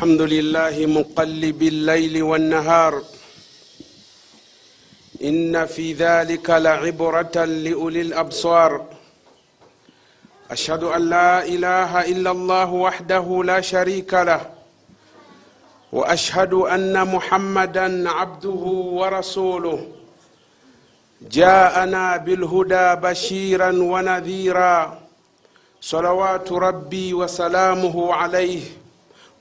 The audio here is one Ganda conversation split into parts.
الحمد لله مقلب الليل والنهار. إن في ذلك لعبرة لأولي الأبصار. أشهد أن لا إله إلا الله وحده لا شريك له. وأشهد أن محمدا عبده ورسوله. جاءنا بالهدى بشيرا ونذيرا. صلوات ربي وسلامه عليه.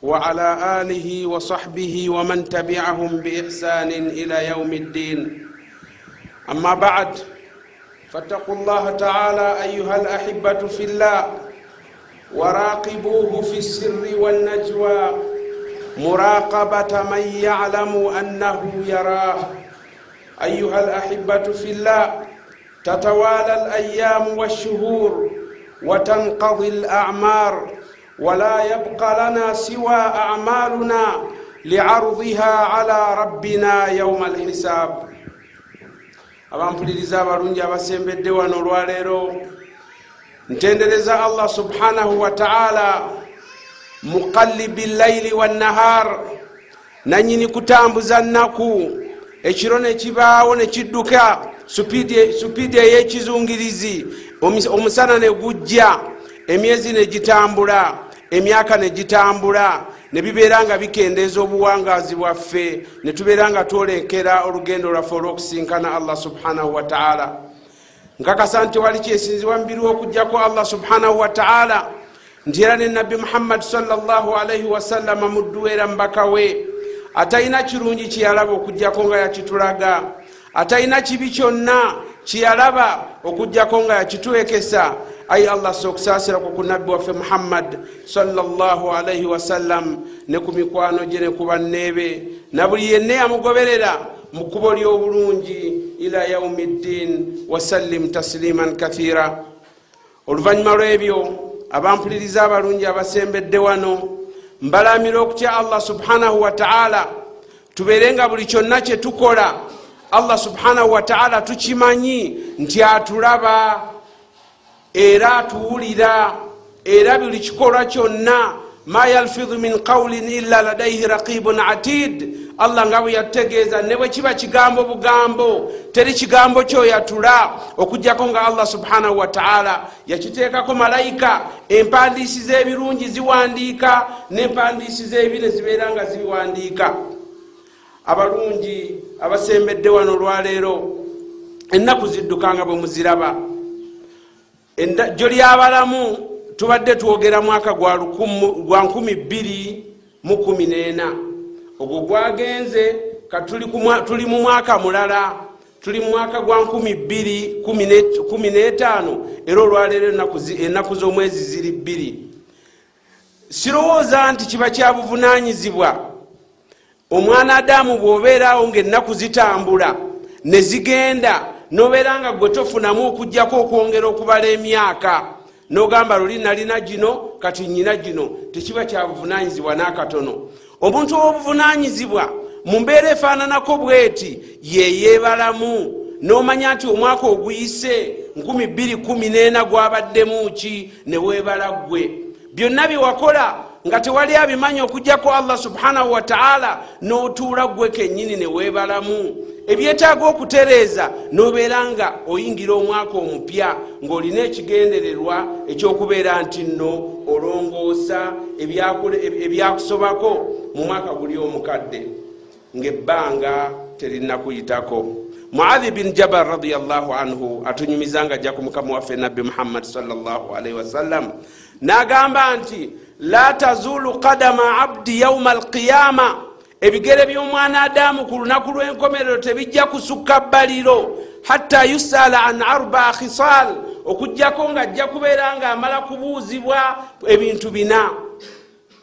وعلى آله وصحبه ومن تبعهم بإحسان إلى يوم الدين. أما بعد فاتقوا الله تعالى أيها الأحبة في الله وراقبوه في السر والنجوى مراقبة من يعلم أنه يراه. أيها الأحبة في الله تتوالى الأيام والشهور وتنقضي الأعمار. ولا يبقى لنا سوى اعمالنا لعرضها على ربنا يوم الحساب abampuliriza abalungi abasembedde wano olwaleero ntendereza allah subhanahu wataala muqallibi llaili wannahar nanyini kutambuza nnaku ekiro nekibaawo nekidduka supiidi ey'ekizungirizi omusana ne gujja emyezi negitambula emyaka negitambula nebibeera nga bikendeeza obuwangazi bwaffe netubeera nga twolekera olugendo lwaffe olwokusinkana allah subhanahu wataala nkakasa nti wali kyesinzibwa mubiriwo okujjako allah subhanahu wataala nti era ne nabbi muhammadi salllah alaihi wasallama mudduweera mubaka we atalina kirungi kyeyalaba okujjako nga yakitulaga atalina kibi kyonna kyeyalaba okujjako nga yakitwekesa ayi allah sokusaasirako ku nabbi waffe muhammad salaalaihi wasallam ne ku mikwano gye ne ku banneebe na buli yenna yamugoberera mu kkubo ly'obulungi ila yaumi ddin wasallim tasliman kathira. Oluvannyuma lw'ebyo abampuliriza abalungi abasembedde wano mbalamira okutya allah subhanahu wataala tubeere nga buli kyonna kye tukola. Allah subhanahu wataala tukimanyi nti atulaba era atuwulira era buli kikolwa kyonna ma yalfidu min qawlin illa ladaihi raqibun atid. Allah nga bwe yatutegeeza ne bwe kiba kigambo bugambo teri kigambo kyoyatula okugjako nga allah subhanahu wataala yakiteekako malayika empandiisi z'ebirungi ziwandiika n'empandiisi z'ebi ne zibeera nga zibiwandiika abalungi abasembedde wano olwaleero ennaku ziddukanga bwe muziraba jjo lyabalamu tubadde twogera mwaka gwa 214 ogwo gwagenze tuli mu mwaka mulala tuli mu mwaka gwa 215 era olwaleero ennaku z'omwezi ziri bbiri. Sirowooza nti kiba kya buvunanyizibwa omwana adamu bw'obeerawo ngaennaku zitambula ne zigenda nobeera nga gwe tofunamu okugjako okwongera okubala emyaka. Nogamba luli nalina gino kati nyina gino tekiba kyabuvunanyizibwa n'akatono. Omuntu ow'obuvunanyizibwa mu mbeera efaananako bweti yeyeebalamu nomanya nti omwaka oguyise 214 gwabaddemu ki? Neweebala ggwe. Byonna byewakola nga tewali abimanyi okugjako allah subhanahu wataala n'otuula ggwe kennyini neweebalamu ebyetaaga okutereeza nobeera nga oyingira omwaka omupya ng'olina ekigendererwa ekyokubeera nti nno olongoosa ebyakusobako mu mwaka guli omukadde ngaebbanga terinakuyitako muadhi bin jabal radiallahu anhu atunyumizanga ajja ku mukama waffe nabbi muhammadi salllahalaihi wasallam n'agamba nti la tazulu kadama abdi yauma alqiyama ebigere by'omwana adamu ku lunaku lw'enkomerero tebijja kusukka bbaliro. Hatta yusala an arba khisal okugjako nga ajja kubeera nga amala kubuuzibwa ebintu bina.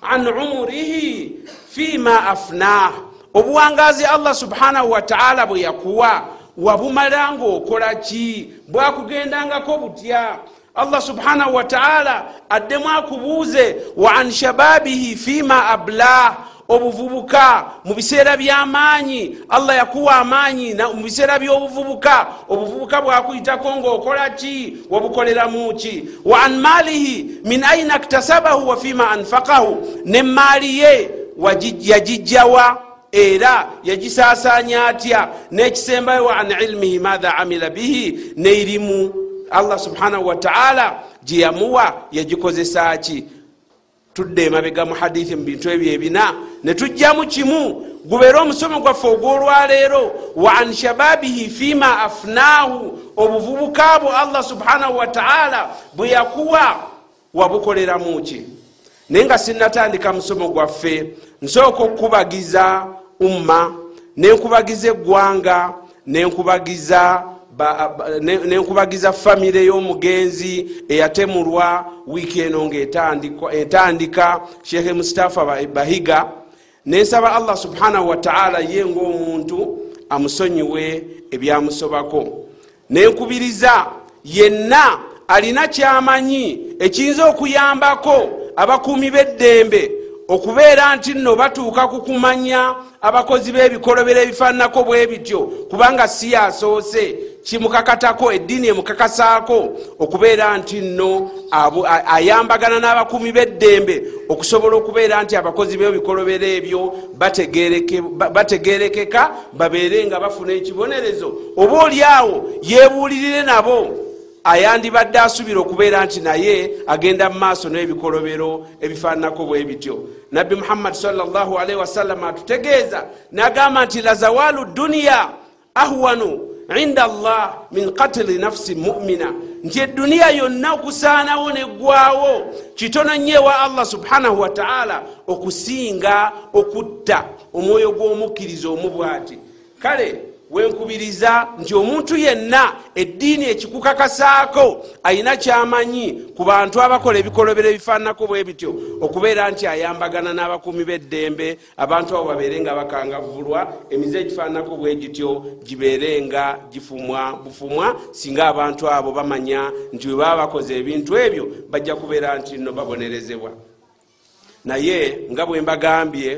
An umurihi fima afnah obuwangazi allah subhanahu wataala bwe yakuwa wabumala ngaokola ki? Bwakugendangako butya? Allah subhanahu wataala addemu akubuuze wa an shababihi fima ablah obuvubuka mu biseera by'amaanyi. Allah yakuwa amaanyi mu biseera by'obuvubuka. Obuvubuka bwakuyitako ngaokola ki? Wabukoleramu ki? Wa an maalihi min aina ktasabahu wa fima anfaqahu. Ne maali ye yagijjawa era yagisaasanya atya? N'ekisembayo wa an ilmihi matha amila bihi. Neirimu allah subhanahu wataala gye yamuwa yagikozesa ki tudde emabega mu hadithi mu bintu ebyo ebina ne tujjamu kimu. Gubeere omusomo gwaffe ogwolwaleero wa an shababihi fima afnahu obuvubuka bwo allah subhanahu wataala bwe yakuwa wabukoleramuki naye nga sinatandika musomo gwaffe nsooka okubagiza umma nenkubagiza eggwanga nenkubagiza nenkubagiza famire y'omugenzi eyatemulwa wiiki eno ngaetandika shekhe mustafa bahiga. Nensaba allah subhanahu wataala ye ngaomuntu amusonyiwe ebyamusobako. Nenkubiriza yenna alina kyamanyi ekiyinza okuyambako abakuumi b'eddembe okubeera nti nno batuuka ku kumanya abakozi b'ebikolobero ebifaananako bwe bityo kubanga si yasoose kimukakatako eddiini emukakasaako okubeera nti nno ayambagana n'abakuumi b'eddembe okusobola okubeera nti abakozi b'ebikolobero ebyo bategerekeka babeere nga bafuna ekibonerezo. Oba oli awo yebuulirire nabo. Ayandibadde asubira okubeera nti naye agenda mu maaso n'ebikolobero ebifaananako bwe bityo. Nabbi muhammadi salllahalaihi wasallama atutegeeza nagamba nti lazawalu duniya ahwanu inda llah min katili nafsi mumina nti eduniya yonna okusaanawo neggwawo kitono nnyo ewa allah subhanahu wataala okusinga okutta omwoyo gw'omukkiriza omu bwati kale wenkubiriza nti omuntu yenna eddiini ekikukakasaako ayina kyamanyi ku bantu abakola ebikolobero ebifaananako bwe bityo okubeera nti ayambagana n'abakuumi b'eddembe abantu abo babeere nga bakangavulwa emize egifaananako bwe gityo gibeere nga gifumwa bufumwa singa abantu abo bamanya nti bwe baba bakoze ebintu ebyo bajja kubeera nti nno babonerezebwa. Naye nga bwe mbagambye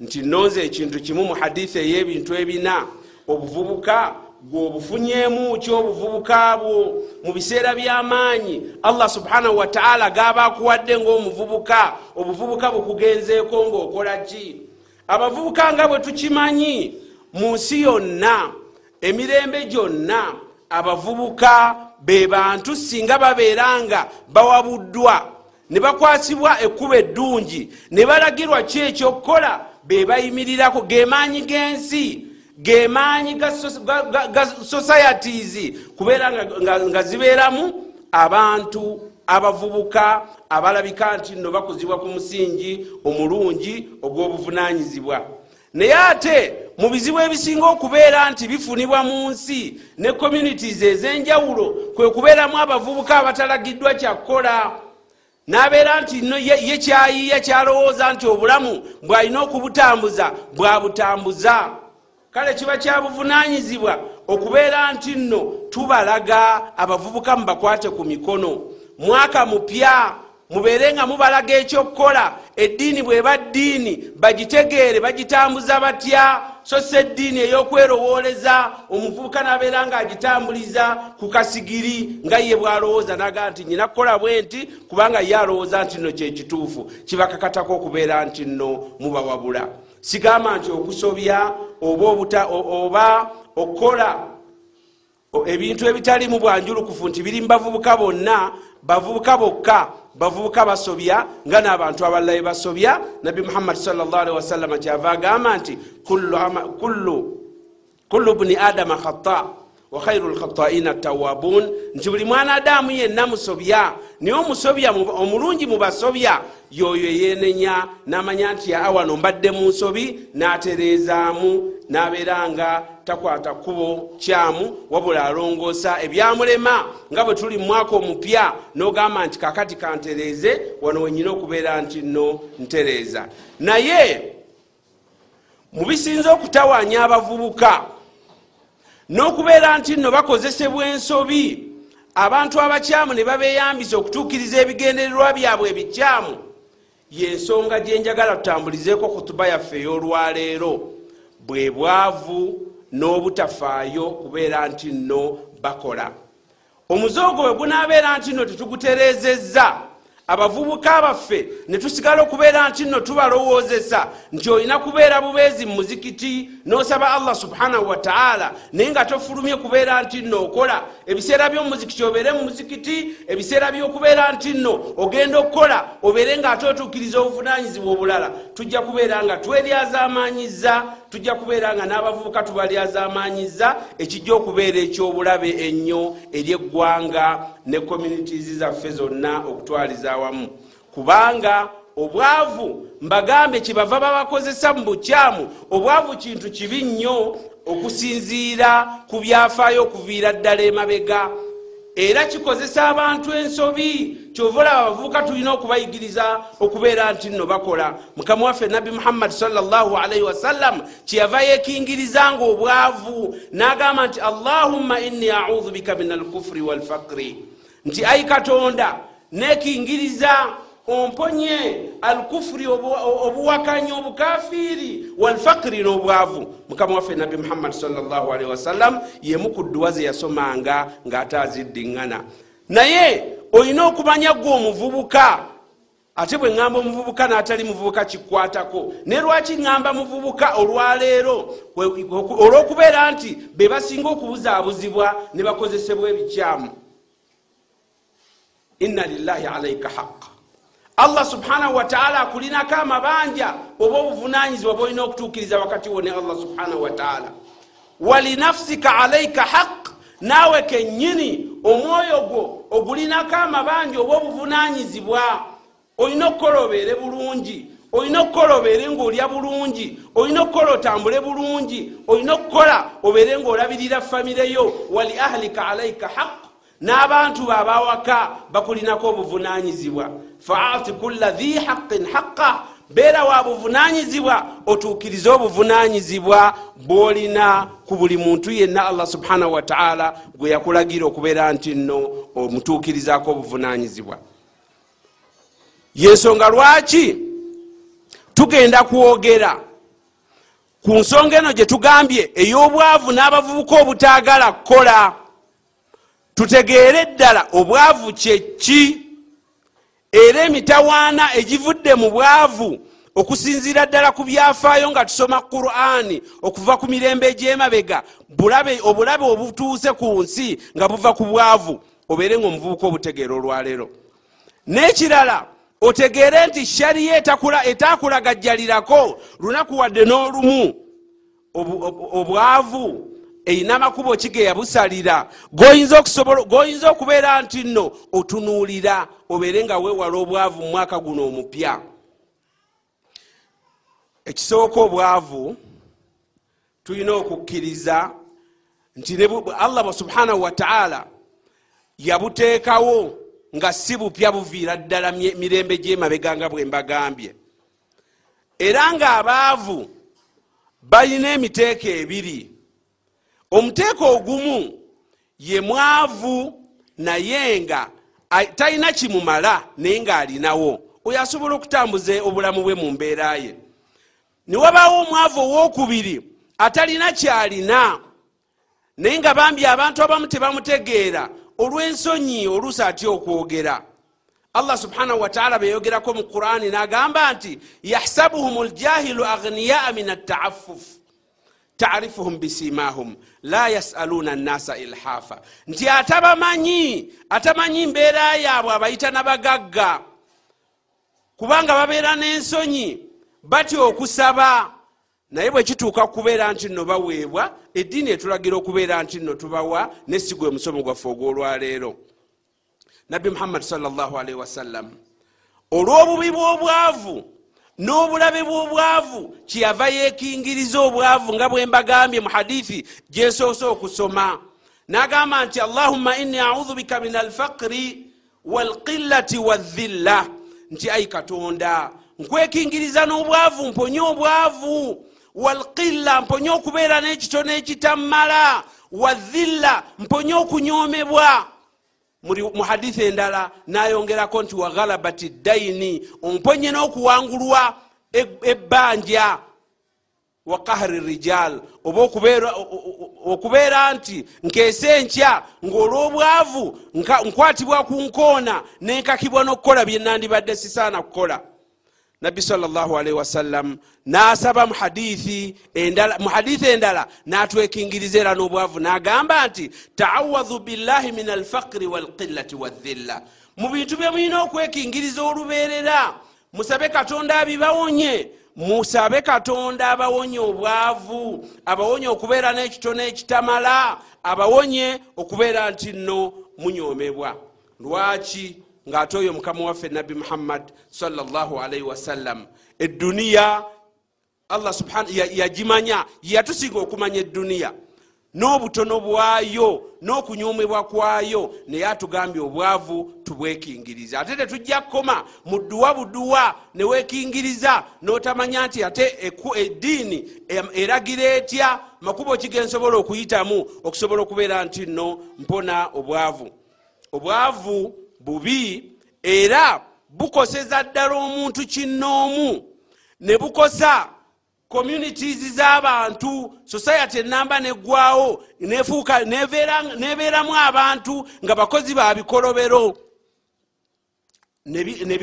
nti nonze ekintu kimu mu hadithi ey'ebintu ebina obuvubuka gweobufunyemu ki obuvubuka bwo mu biseera by'amaanyi. Allah subhanahu wataala gaba akuwadde ngaomuvubuka obuvubuka bukugenzeeko ngaokola ki? Abavubuka nga bwe tukimanyi mu nsi yonna emirembe gyonna abavubuka be bantu singa babeera nga bawabuddwa ne bakwasibwa ekkuba eddungi ne balagirwa ki ekyokukola? Be bayimirirako gemaanyi g'ensi gemaanyi ga societies kubeera nga zibeeramu abantu abavubuka abalabika nti nno bakuzibwa ku musingi omulungi ogw'obuvunanyizibwa naye ate mu bizibu ebisinga okubeera nti bifunibwa mu nsi ne communities ez'enjawulo kwe kubeeramu abavubuka abatalagiddwa kyakukola nabeera nti ye kyayiiya kyalowooza nti obulamu bw'alina okubutambuza bwabutambuza kale kiba kyabuvunanyizibwa okubeera nti nno tubalaga abavubuka mubakwate ku mikono. Mwaka mupya mubeere nga mubalaga ekyokukola eddiini bweba ddiini bagitegeere bagitambuza batya? So si eddiini ey'okwerowooleza omuvubuka nabeera nga agitambuliza ku kasigiri nga ye bwalowooza naga nti nyina kukola bwe nti kubanga ye alowooza nti nno kyekituufu kibakakatako okubeera nti nno mubawabula sigamba nti okusobya oba oba okukola ebintu ebitalimu bwanjulukufu nti biri mu bavubuka bonna bavubuka bokka bavubuka basobya nga n'abantu abalala be basobya nabbi muhammadi salllahalihi wasallama kyava agamba nti kullu buni adama khata wa khairu lkhataina tawabun nti buli mwana adamu yenna musobya naye omusobya omulungi mubasobya yoyo yenenya namanya nti awano mbadde mu nsobi natereezaamu nabeera nga takwata kkubo kyamu wabula alongoosa ebyamulema nga bwe tuli mu mwaka omupya nogamba nti kakati kantereeze wano wenyina okubeera nti nno ntereeza. Naye mu bisinza okutawanya abavubuka n'okubeera nti nno bakozesebwa ensobi abantu abakyamu ne babeyambisa okutuukiriza ebigendererwa byabwe ebikyamu. Yensonga gyenjagala tutambulizeeko kutuba yaffe ey'olwaleero. Bwe bwavu n'obutafaayo kubeera nti nno bakola. Omuzoogo bwe gunaabeera nti nno tetugutereezezza abavubuka baffe ne tusigala okubeera nti nno tubalowoozesa nti olina kubeera bubeezi mu muzikiti n'osaba allah subhanahu wataala naye nga tofulumye kubeera nti nno okola ebiseera by'omuzikiti obeere mu muzikiti ebiseera by'okubeera nti nno ogenda okukola obeere nga ate otuukiriza obuvunanyizibwa obulala tujja kubeera nga tweryazaamanyiza tujja kubeera nga n'abavubuka tubalyazaamanyiza ekijja okubeera ekyobulabe ennyo eri eggwanga ne communities zaffe zonna okutwaliza awamu. Kubanga obwavu mbagambe kyebava babakozesa mu bukyamu obwavu kintu kibi nnyo okusinziira ku byafaayo okuviira ddala emabega era kikozesa abantu ensobi. Kyova olaba abavubuka tulina okubayigiriza okubeera nti nno bakola. Mukama waffe nabbi muhammadi salllahalaihi wasallam kyeyava yekingirizanga obwavu n'agamba nti allahumma inni audhu bika min alkufuri walfakiri nti ayi katonda nekingiriza omponye alkufuri obuwakanyi obukafiiri walfakiri n'obwavu. Mukama waffe nabbi muhammadi salllahalaihi wasallam yemu ku dduwa ze yasomanga ng'ate aziddiŋŋana. Naye olina okumanya gwe omuvubuka ate bwe ŋŋamba omuvubuka n'atali muvubuka kikwatako. Ne lwaki ŋŋamba muvubuka olwaleero olw'okubeera nti be basinga okubuzaabuzibwa ne bakozesebwa ebikyamu. Inna lillahi alaika haqa allah subhanahu wataala akulinako amabanja oba obuvunanyizibwa bwolina okutuukiriza wakati wo ne allah subhanahu wataala walinafsika alaika haq naawe kennyini omwoyo gwo ogulinako amabanja oba obuvunanyizibwa olina okukola obeere bulungi olina okukola obeere ngaolya bulungi olina okukola otambule bulungi olina okukola obeere ngaolabirira famireyo wali ahlika alaika haq n'abantu babawaka bakulinako obuvunanyizibwa. Faati kulla dhi haqin haqa beera wa buvunanyizibwa otuukirize obuvunanyizibwa bwolina ku buli muntu yenna allah subhanahu wataala gwe yakulagira okubeera nti nno omutuukirizako obuvunanyizibwa. Yensonga lwaki? Tugenda kwogera. Ku nsonga eno gye tugambye ey'obwavu n'abavubuka obutaagala kukola tutegeere ddala obwavu kyeki era emitawaana egivudde mu bwavu okusinziira ddala ku byafaayo nga tusoma qurani okuva ku mirembe egyemabega obulabe obutuuse ku nsi nga buva ku bwavu obeere nga omuvubuka obutegeera olwaleero n'ekirala otegeere nti shariya etakulagajjalirako lunaku wadde n'olumu obwavu erina amakubo ki ge yabusalira goyinza okubeera nti nno otunuulira obeere nga weewala obwavu mu mwaka guno omupya. Ekisooka obwavu tulina okukkiriza nti allah subhanahu wataala yabuteekawo nga si bupya buviira ddala mirembe gyemabega nga bwe mbagambye. Era ng'abaavu balina emiteeko ebiri omuteeko ogumu ye mwavu naye nga talina kimumala naye ng'alinawo oyo asobola okutambuza obulamu bwe mu mbeera ye. Ne wabaawo omwavu owokubiri atalina kyalina naye nga bambi abantu abamu tebamutegeera olw'ensonyi oluusi atya okwogera? Allah subhanahu wataala beyogerako mu qurani n'agamba nti yahsabuhum ljahilu aghniyaa min attaafufu tarifuhum bisimahum la yasaluna nnasa ilhafa nti atabamanyi atamanyi mbeera yaabwe abayita nabagagga kubanga babeera n'ensonyi batya okusaba naye bwe kituuka kubeera nti nno baweebwa eddiini etulagira okubeera nti nno tubawa nesigwe omusomo gwaffe ogw'olwaleero nabbi muhammadi salllahalihi wasallam olw'obubi bw'obwavu n'obulabe bw'obwavu kyeyava yeekingiriza obwavu nga bwe mbagambye mu hadithi gyensoose okusoma. N'agamba nti allahumma inni audhu bika min alfaqiri walqillati wadhilla nti ayi katonda nkwekingiriza n'obwavu mponye obwavu. Walqilla mponye okubeera n'ekitono ekitammala wadhilla mponye okunyomebwa mu hadithi endala nayongerako nti waghalabati daini omponye n'okuwangulwa ebbanja wa kahri rijal. Oba okubeera nti nkeese enkya ng'olw'obwavu nka- nkwatibwa ku nkoona nenkakibwa n'okukola bye nandibadde sisaana kukola nabbi salllahualaihi wasallam n'asaba mu hadithi endala n'atwekingiriza era n'obwavu n'agamba nti taawadhu billahi min alfaqiri walqillati wadhilla mu bintu bye mulina okwekingiriza olubeerera musabe katonda abibawonye musabe katonda abawonye obwavu abawonye okubeera n'ekitono ekitamala abawonye okubeera nti nno munyomebwa lwaki ng'ate oyo mukama waffe nabbi muhammad salllahalaihi wasallam edduniya allah subhana ya- yagimanya yatusinga okumanya edduniya n'obutono bwayo n'okunyomebwa kwayo naye atugambye obwavu tubwekingiriza. Ate tetujja kukoma mu dduwa buduwa newekingiriza n'otamanya nti ate eddiini eragira etya? Makubo ki gensobola okuyitamu okusobola okubeera nti nno mpona obwavu. Obwavu bubi era bukoseza ddala omuntu kinnoomu. Ne bukosa communities z'abantu society enamba neggwawo nefuuka nebeeramu abantu nga bakozi ba bikolobero. Nebi- ne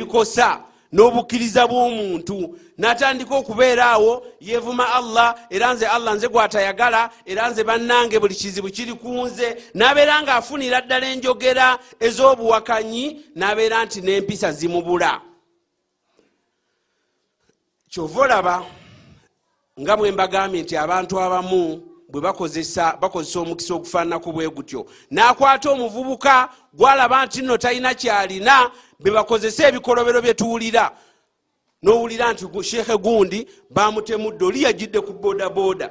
n'obukkiriza bw'omuntu. N'atandika okubeera awo yeevuma allah era nze allah nze gwatayagala era nze bannange buli kizibu kiri ku nze. N'abeera ng'afunira ddala enjogera ez'obuwakanyi n'abeera nti n'empisa zimubula. Kyova olaba nga bwe mbagambye nti abantu abamu bwe bakozesa bakozesa omukisa ogufaananaku bwe gutyo. N'akwata omuvubuka gwalaba nti nno talina kyalina be bakozesa ebikolobero bye tuwulira. N'owulira nti sheekhe gundi bamutemudde oli yagidde ku bodaboda.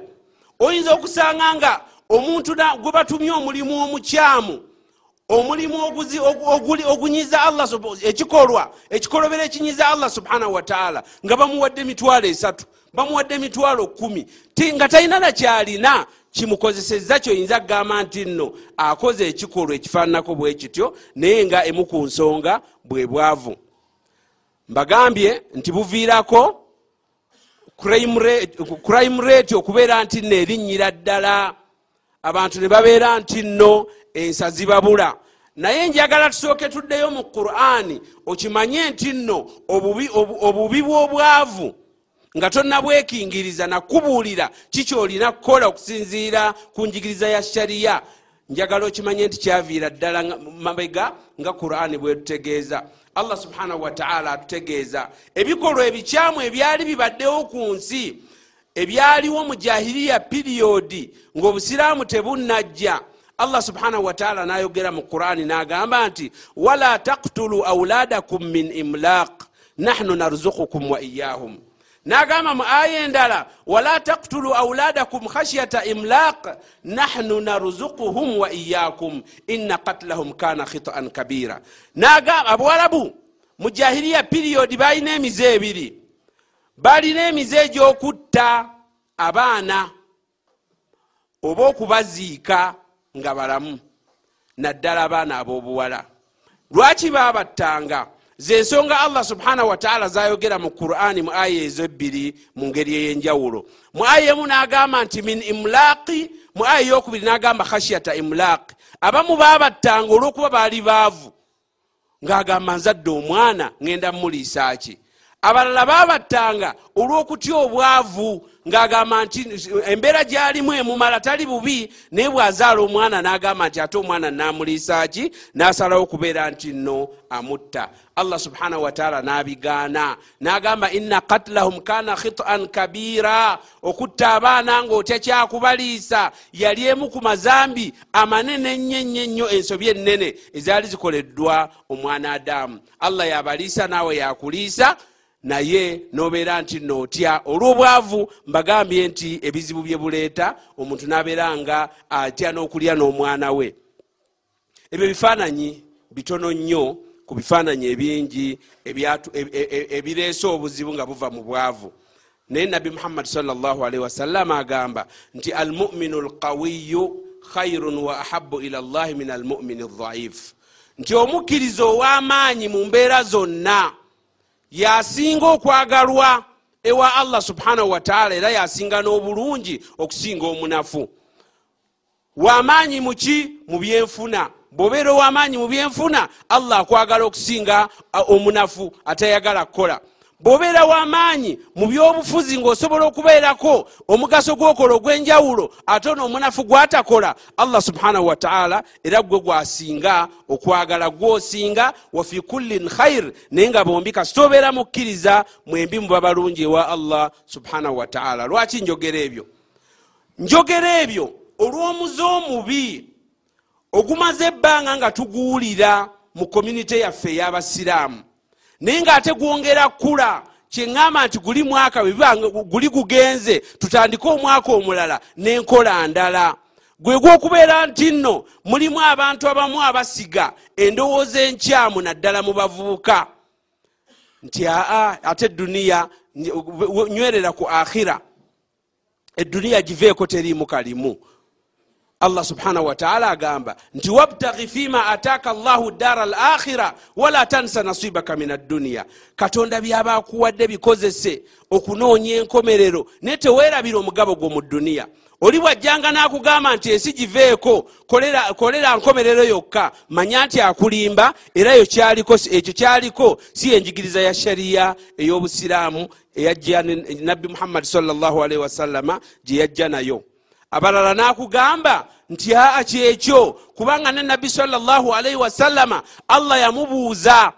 Oyinza okusanga nga omuntu gwe batumye omulimu omukyamu omulimu ogunyiza allah ekikolwa ekikolobero ekinyiza allah subhanahu wataala nga bamuwadde emitwalo esatu bamuwadde emitwalo kumi. Ti nga talina nakyalina kimukozeseza kyoyinza kugamba nti nno akoze ekikolwa ekifaananako bwe kityo naye nga emu ku nsonga bwe bwavu. Mbagambye nti buviirako crime rate- okubeera nti nno erinnyira ddala. Abantu ne babeera nti nno ensa zibabula. Naye njagala tusooke tuddeyo mu qur'ani okimanye nti nno obubi obu- obubi bw'obwavu nga tonnabwekingiriza nakubuulira kikyolina kukola okusinziira ku njigiriza ya shariya njagala okimanye nti kyaviira ddala mabega nga qur'ani bwetutegeeza allah subhanahu wataala atutegeeza. Ebikolwa ebikyamu ebyali bibaddewo ku nsi ebyaliwo mu jahiliya piriyodi ng'obusiraamu tebunnajja. Allah subhanahu wataala nayogera mu qurani nagamba nti wala taktulu auladakum min imlaq nahnu narzukukum wa iyahum nagamba mu aya endala wala taktulu auladakum khashyata imlaq nahnu narzukuhum wa iyakum inna katlahum kana khitaan kabira. Nagamba abawalabu mu jahiliya piriyodi balina emize ebiri. Balina emize egyokutta abaana oba okubaziika nga balamu naddala abaana ab'obuwala lwaki babattanga zensonga allah subhanahu wataala zayogera mu qurani mu aya ezo ebbiri mu ngeri ey'enjawulo. Mu aya emu n'agamba nti min imulaqi mu aya eyokubiri n'agamba khashyata imulaqi abamu babattanga olw'okuba baali baavu ng'agamba nzadde omwana ŋŋenda muliisaaki abalala babattanga olw'okutya obwavu ng'agamba nti embeera gy'alimu emumala tali bubi naye bw'azaala omwana n'agamba nti ate omwana namuliisaaki n'asalawo okubeera nti nno amutta. Allah subhanahu wataala n'abigaana. N'agamba inna katlahum kana khitan kabira. Okutta abaana ng'otya kyakubaliisa. Yali emu ku mazambi amanene ennyo ennyo ennyo ensobi ennene ezaali zikoleddwa omwana adamu allah yabaliisa naawe yakuliisa naye nobeera nti nootya olw'obwavu mbagambye nti ebizibu bye buleeta omuntu nabeera nga atya n'okulya n'omwana we. Ebyo bifaananyi bitono nnyo ku bifaananyi ebingi e- e- e- ebireese obuzibu nga buva mu bwavu. Naye nabbi muhammadi salllahalihi wasallama agamba nti almuminu lqawiyu khairun wa ahabu ila llahi min almumini dhaifu nti omukkiriza ow'amaanyi mu mbeera zonna yasinga okwagalwa ewa allah subhanahu wataala era yasinga n'obulungi okusinga omunafu. Wamaanyi muki mu byenfuna. Bwobeera owamaanyi mu byenfuna allah akwagala okusinga omunafu atayagala kukola bwobeera wamaanyi mu byobufuzi ngaosobola okubeerako omugaso gwokola ogwenjawulo ate ono omunafu gwatakola allah subhanahu wataala era gwe gwasinga okwagala gwosinga wafi kullin khair naye nga bombi kasita obeera mukkiriza mwembi muba balungi ewa allah subhanahu wataala lwaki njogera ebyo? Njogera ebyo olw'omuze omubi ogumaze ebbanga nga tuguwulira mu komunite yaffe ey'abasiraamu naye ngaate gwongera kula kyeŋŋamba nti guli mwaka guli gugenze tutandike omwaka omulala n'enkola ndala. Gwe gwokubeera nti nno mulimu abantu abamu abasiga endowooza enkyamu naddala mu bavubuka. Nti aa ate eduniya nywerera ku akhira eduniya giveeko teriimu kalimu allah subhanahu wataala agamba nti wabtaghi fima ataaka llahu dara al akhira wala tansa nasibaka min adduniya katonda byaba akuwadde bikozese okunoonya enkomerero naye teweerabira omugabo gwo mu dduniya oli bwajjanga n'akugamba nti ensi giveeko kolera nkomerero yokka manya nti akulimba era ekyo kyaliko si enjigiriza ya shariya ey'obusiraamu eyajja nabbi muhammadi salllahalihi wasallama gye yajja nayo abalala n'akugamba nti aa kyekyo kubanga ne nabbi salllahalaihi wasallama allah yamubuuza.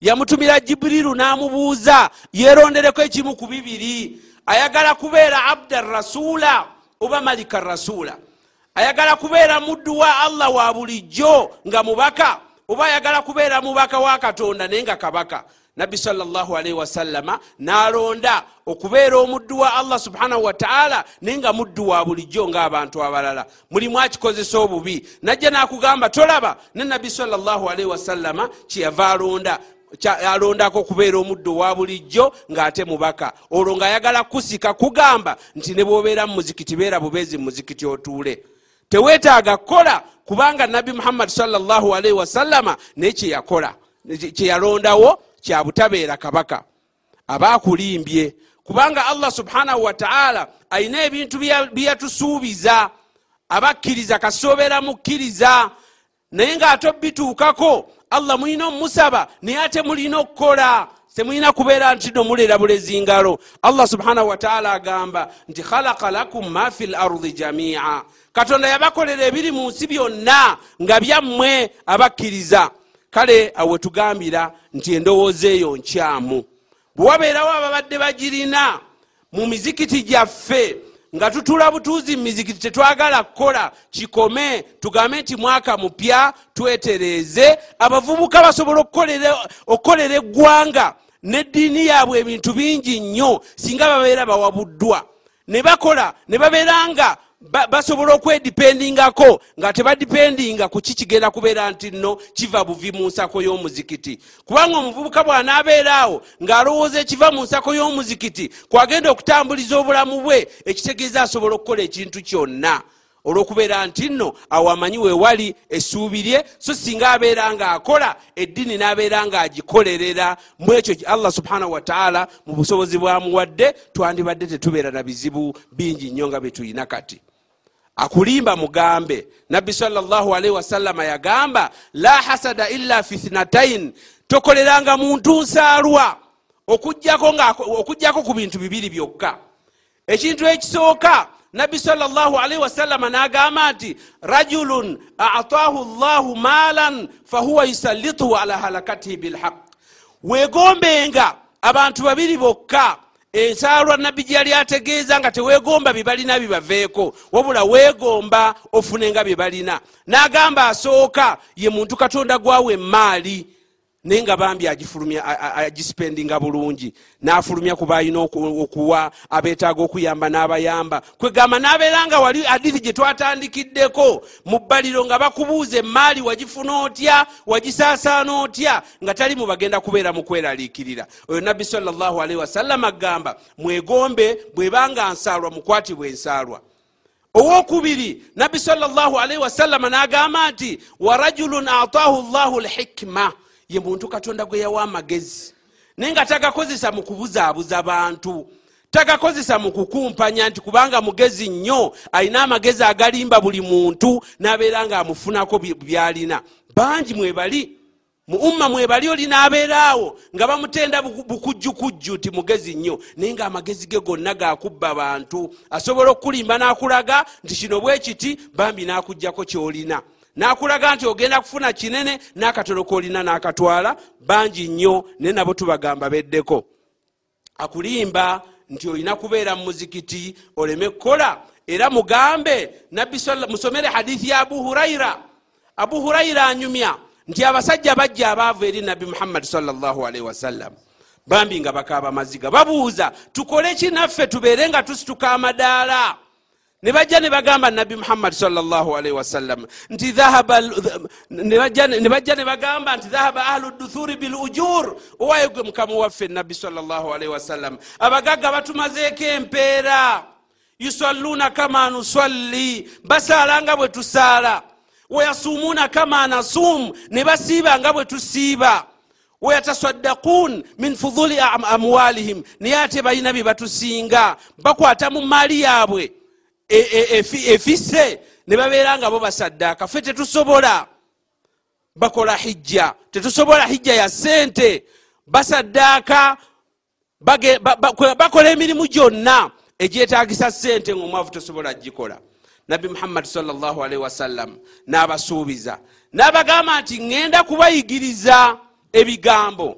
Yamutumira jiburiru n'amubuuza yerondereko ekimu ku bibiri. Ayagala kubeera abda rasula oba malika rasula ayagala kubeera muddu wa allah wa bulijjo nga mubaka? Oba ayagala kubeera mubaka wa katonda naye nga kabaka nabbi salllahalaihi wasallama nalonda okubeera omuddu wa allah subhanahu wataala naye nga muddu wa bulijjo ngaabantu abalala. Mulimu akikozesa obubi. Najja nakugamba tolaba ne nabbi salllahalaihi wasallama kyeyava alonda alondako okubeera omuddu wa bulijjo ng'ate mubaka. Olwo ng'ayagala kusika kugamba nti ne bwobeera mu muzikiti beera bubeezi mu muzikiti otuule. Teweetaaga kukola kubanga nabbi muhammadi salllahalaihi wasallama naye kyeyakola kyeyalondawo kyabutabeera kabaka. Aba akulimbye kubanga allah subhanahu wataala ayina ebintu byeyatusuubiza abakkiriza kasobeera mukkiriza. Naye ng'ate obituukako allah mulina omusaba naye ate mulina okukola temulina kubeera nti no mulera bulezi ngalo. Allah subhanahu wataala agamba nti khalaka lakum ma fi lardi jamia. Katonda yabakolera ebiri mu nsi byonna nga byammwe abakkiriza kale awe tugambira nti endowooza eyo nkyamu. Bwe wabeerawo ababadde bagirina mu mizikiti gyaffe nga tutula butuuzi mu mizikiti tetwagala kukola kikome tugambe nti mwaka mupya twetereeze abavubuka basobola okukolera eggwanga neddiini yaabwe ebintu bingi nnyo singa babeera bawabuddwa. Ne bakola ne babeera nga basobola okwedipendingako nga tebadipendinga ku ki kigenda kubeera nti nno kiva buvi mu nsako y'omuzikiti. Kubanga omuvubuka bw'anaabeeraawo ng'alowooza ekiva mu nsako y'omuzikiti kwagenda okutambuliza obulamu bwe ekitegeeza asobola okukola ekintu kyonna. Olwokubeera nti nno awo amanyi weewali essuubi lye so singa abeera ng'akola eddiini n'abeera ng'agikolerera. Mu ekyo allah subhanahu wataala mu busobozi bwamuwadde twandibadde tetubeera na bizibu bingi nnyo nga bye tulina kati akulimba mugambe. Nabbi salllahalaihi wasallama yagamba la hasada illa fi thnatain tokoleranga muntu nsaalwa okugjako ku bintu bibiri byokka. Ekintu ekisooka nabbi salllahalaihi wasallama nagamba nti rajulun ataahu llahu maalan fahuwa yusallituhu ala halakatihi bilhaq. Wegombenga abantu babiri bokka ensaalwa nabbi gye yali ategeeza nga teweegomba bye balina bibaveeko wabula weegomba ofune nga bye balina. N'agamba asooka ye muntu katonda gwawe emaali naye nga bambi agisipendinga bulungi. N'afulumya kuba alina okuwa abeetaaga okuyamba n'abayamba. Kwegamba n'abeera nga wali adiri gye twatandikiddeko mu bbaliro nga bakubuuza emaali wagifuna otya wagisaasaana otya nga tali mu bagenda kubeera mu kweraliikirira. Oyo nabbi salllahalaihi wasallama agamba mwegombe bwebanga nsaalwa mukwatibwa ensaalwa. Owokubiri nabbi salllahalaihi wasallama n'agamba nti warajulun ataahu llahu lhikma ye muntu katonda gwe yawa amagezi. Naye nga tagakozesa mu kubuzaabuza bantu tagakozesa mu kukumpanya nti kubanga mugezi nnyo alina amagezi agalimba buli muntu n'abeera nga amufunako byalina. Bangi mwebali mu umma mwebali olina abeeraawo nga bamutenda bukujjukujju ti mugezi nnyo naye nga amagezi ge gonna gakubba bantu asobola okukulimba n'akulaga nti kino bwe kiti bambi n'akugjako kyolina n'akulaga nti ogenda kufuna kinene n'akatolo koolina n'akatwala bangi nnyo naye nabo tubagamba beddeko. Akulimba nti olina kubeera mu muzikiti oleme kukola era mugambe. Nabbi musomere hadithi ya abu huraira abu huraira anyumya nti abasajja bajja abaavu eri nabbi muhammadi salllahalaihi wasallam bambi nga bakaaba maziga. Babuuza tukole ki naffe tubeere nga tusituka amadaala ne bajja ne bagamba nabbi muhammadi salllahalaihi wasallam nti ne bajja ne bagamba nti dhahaba ahlu duthuri bil ujur. Owaye gwe mukama waffe nabbi salllahalaihi wasallam abagagga batumazeeko empeera. Yusalluuna kama nusalli. Basaala nga bwe tusaala. Wayasumuuna kama nasum ne basiiba nga bwe tusiiba. Wayatasaddakun min fuduli amwalihim naye ate balina bye batusinga. Bakwata mu maali yaabwe efise ne babeera nga bo basaddaaka ffe tetusobola bakola hijja. Tetusobola hijja ya sente basaddaaka bakola emirimu gyonna egyetagisa sente ngaomwavu tosobola gikola. Nabbi muhammadi salllahalaihi wasallam n'abasuubiza. N'abagamba nti ŋŋenda kubayigiriza ebigambo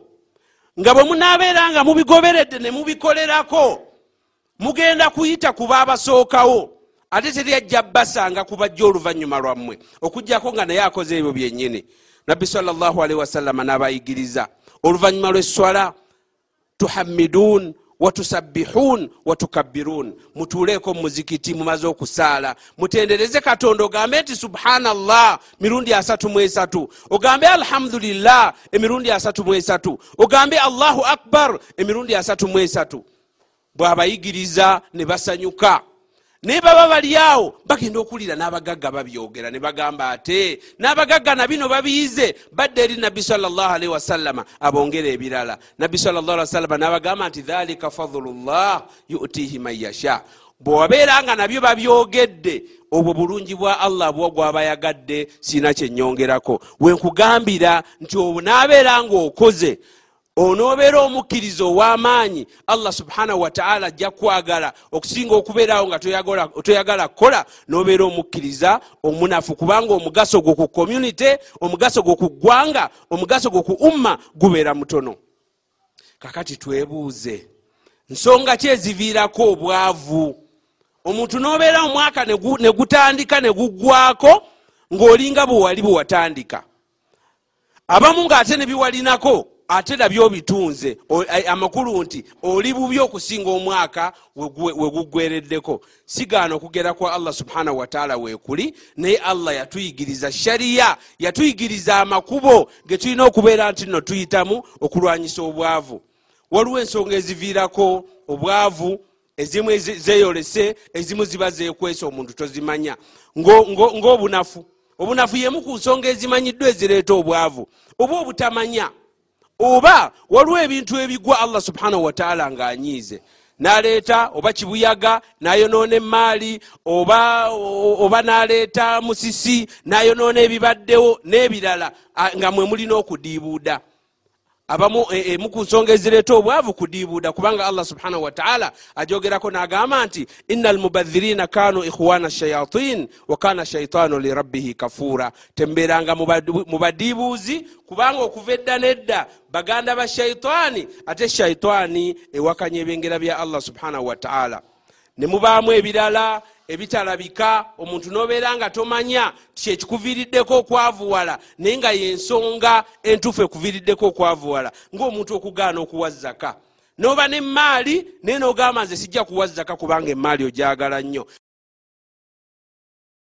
nga bwe munaabeera nga mubigoberedde ne mubikolerako mugenda kuyita ku baabasookawo ate teryajja basanga kubajja oluvannyuma lwammwe okugjako nga naye akoze ebyo byennyini. Nabbi salllahalaihi wasallama n'abayigiriza oluvannyuma lweswala tuhamidun watusabbihun watukabirun mutuuleeko mumuzikiti mumaze okusaala. Mutendereze katonda ogambe nti subhanallah mirundi asatu mu esatu. Ogambe alhamdulillah emirundi asatu mu esatu. Ogambe allahu akbar emirundi asatu mu esatu. Bwabayigiriza ne basanyuka naye baba bali awo bagenda okuwulira n'abagagga babyogera ne bagamba ate n'abagagga na bino babiyize. Badde eri nabbi salllahalaihi wasallama abongera ebirala. Nabbi salllahalwasallama n'abagamba nti dhalika fadlullah yutihi man yasha. Bwewabeera nga nabyo babyogedde obwo bulungi bwa allah bwo gwabayagadde siina kyenyongerako wenkugambira nti obwo naabeera ngaokoze onoobeera omukkiriza ow'amaanyi allah subhanahu wataala ajja kwagala okusinga okubeerawo nga toyagala kukola noobeera omukkiriza omunafu kubanga omugaso gwo ku community omugaso gwo ku ggwanga omugaso gwo ku umma gubeera mutono. Kakati twebuuze nsonga ki eziviirako obwavu? Omuntu n'obeera omwaka ne gutandika ne guggwako ng'olinga bwe wali bwe watandika. Abamu ng'ate ne biwalinako ate nabyo obitunze amakulu nti oli bubi okusinga omwaka weguggwereddeko sigaana okugera kwa allah subhanahu wataala weekuli naye allah yatuyigiriza shariya yatuyigiriza amakubo ge tulina okubeera nti nno tuyitamu okulwanyisa obwavu. Waliwo ensonga eziviirako obwavu ezimu zeyolese ezimu ziba zekwesa omuntu tozimanya. Ng'obunafu. Obunafu yemu ku nsonga ezimanyiddwa ezireeta obwavu. Oba obutamanya oba waliwo ebintu ebigwa allah subhanahu wataala ng'anyiize naleeta oba kibuyaga nayonoona emaali oba, oba naleeta musisi nayonoona ebibaddewo n'ebirala nga mwe mulina okudiibuuda abamu emu ku nsonga ezireeta obwavu kudiibuuda kubanga allah subhanahu wataala ajogerako n'agamba nti ina almubadhirina kanu ikhwana shayatin wakana shaitaanu lirabbihi kafuura. Tembeeranga mu badiibuuzi kubanga okuva edda nedda baganda ba shaitaani ate shaitaani ewakanya ebyengera bya allah subhanahu wataala ne mubaamu ebirala ebitalabika omuntu nobeera nga tomanya kyekikuviiriddeko okwavuwala naye nga yensonga entuufu ekuviiriddeko okwavuwala ngaomuntu okugaana okuwa zaka noba nemaali naye nogamba nze sijja kuwa zaka kubanga emaali ojagala nnyo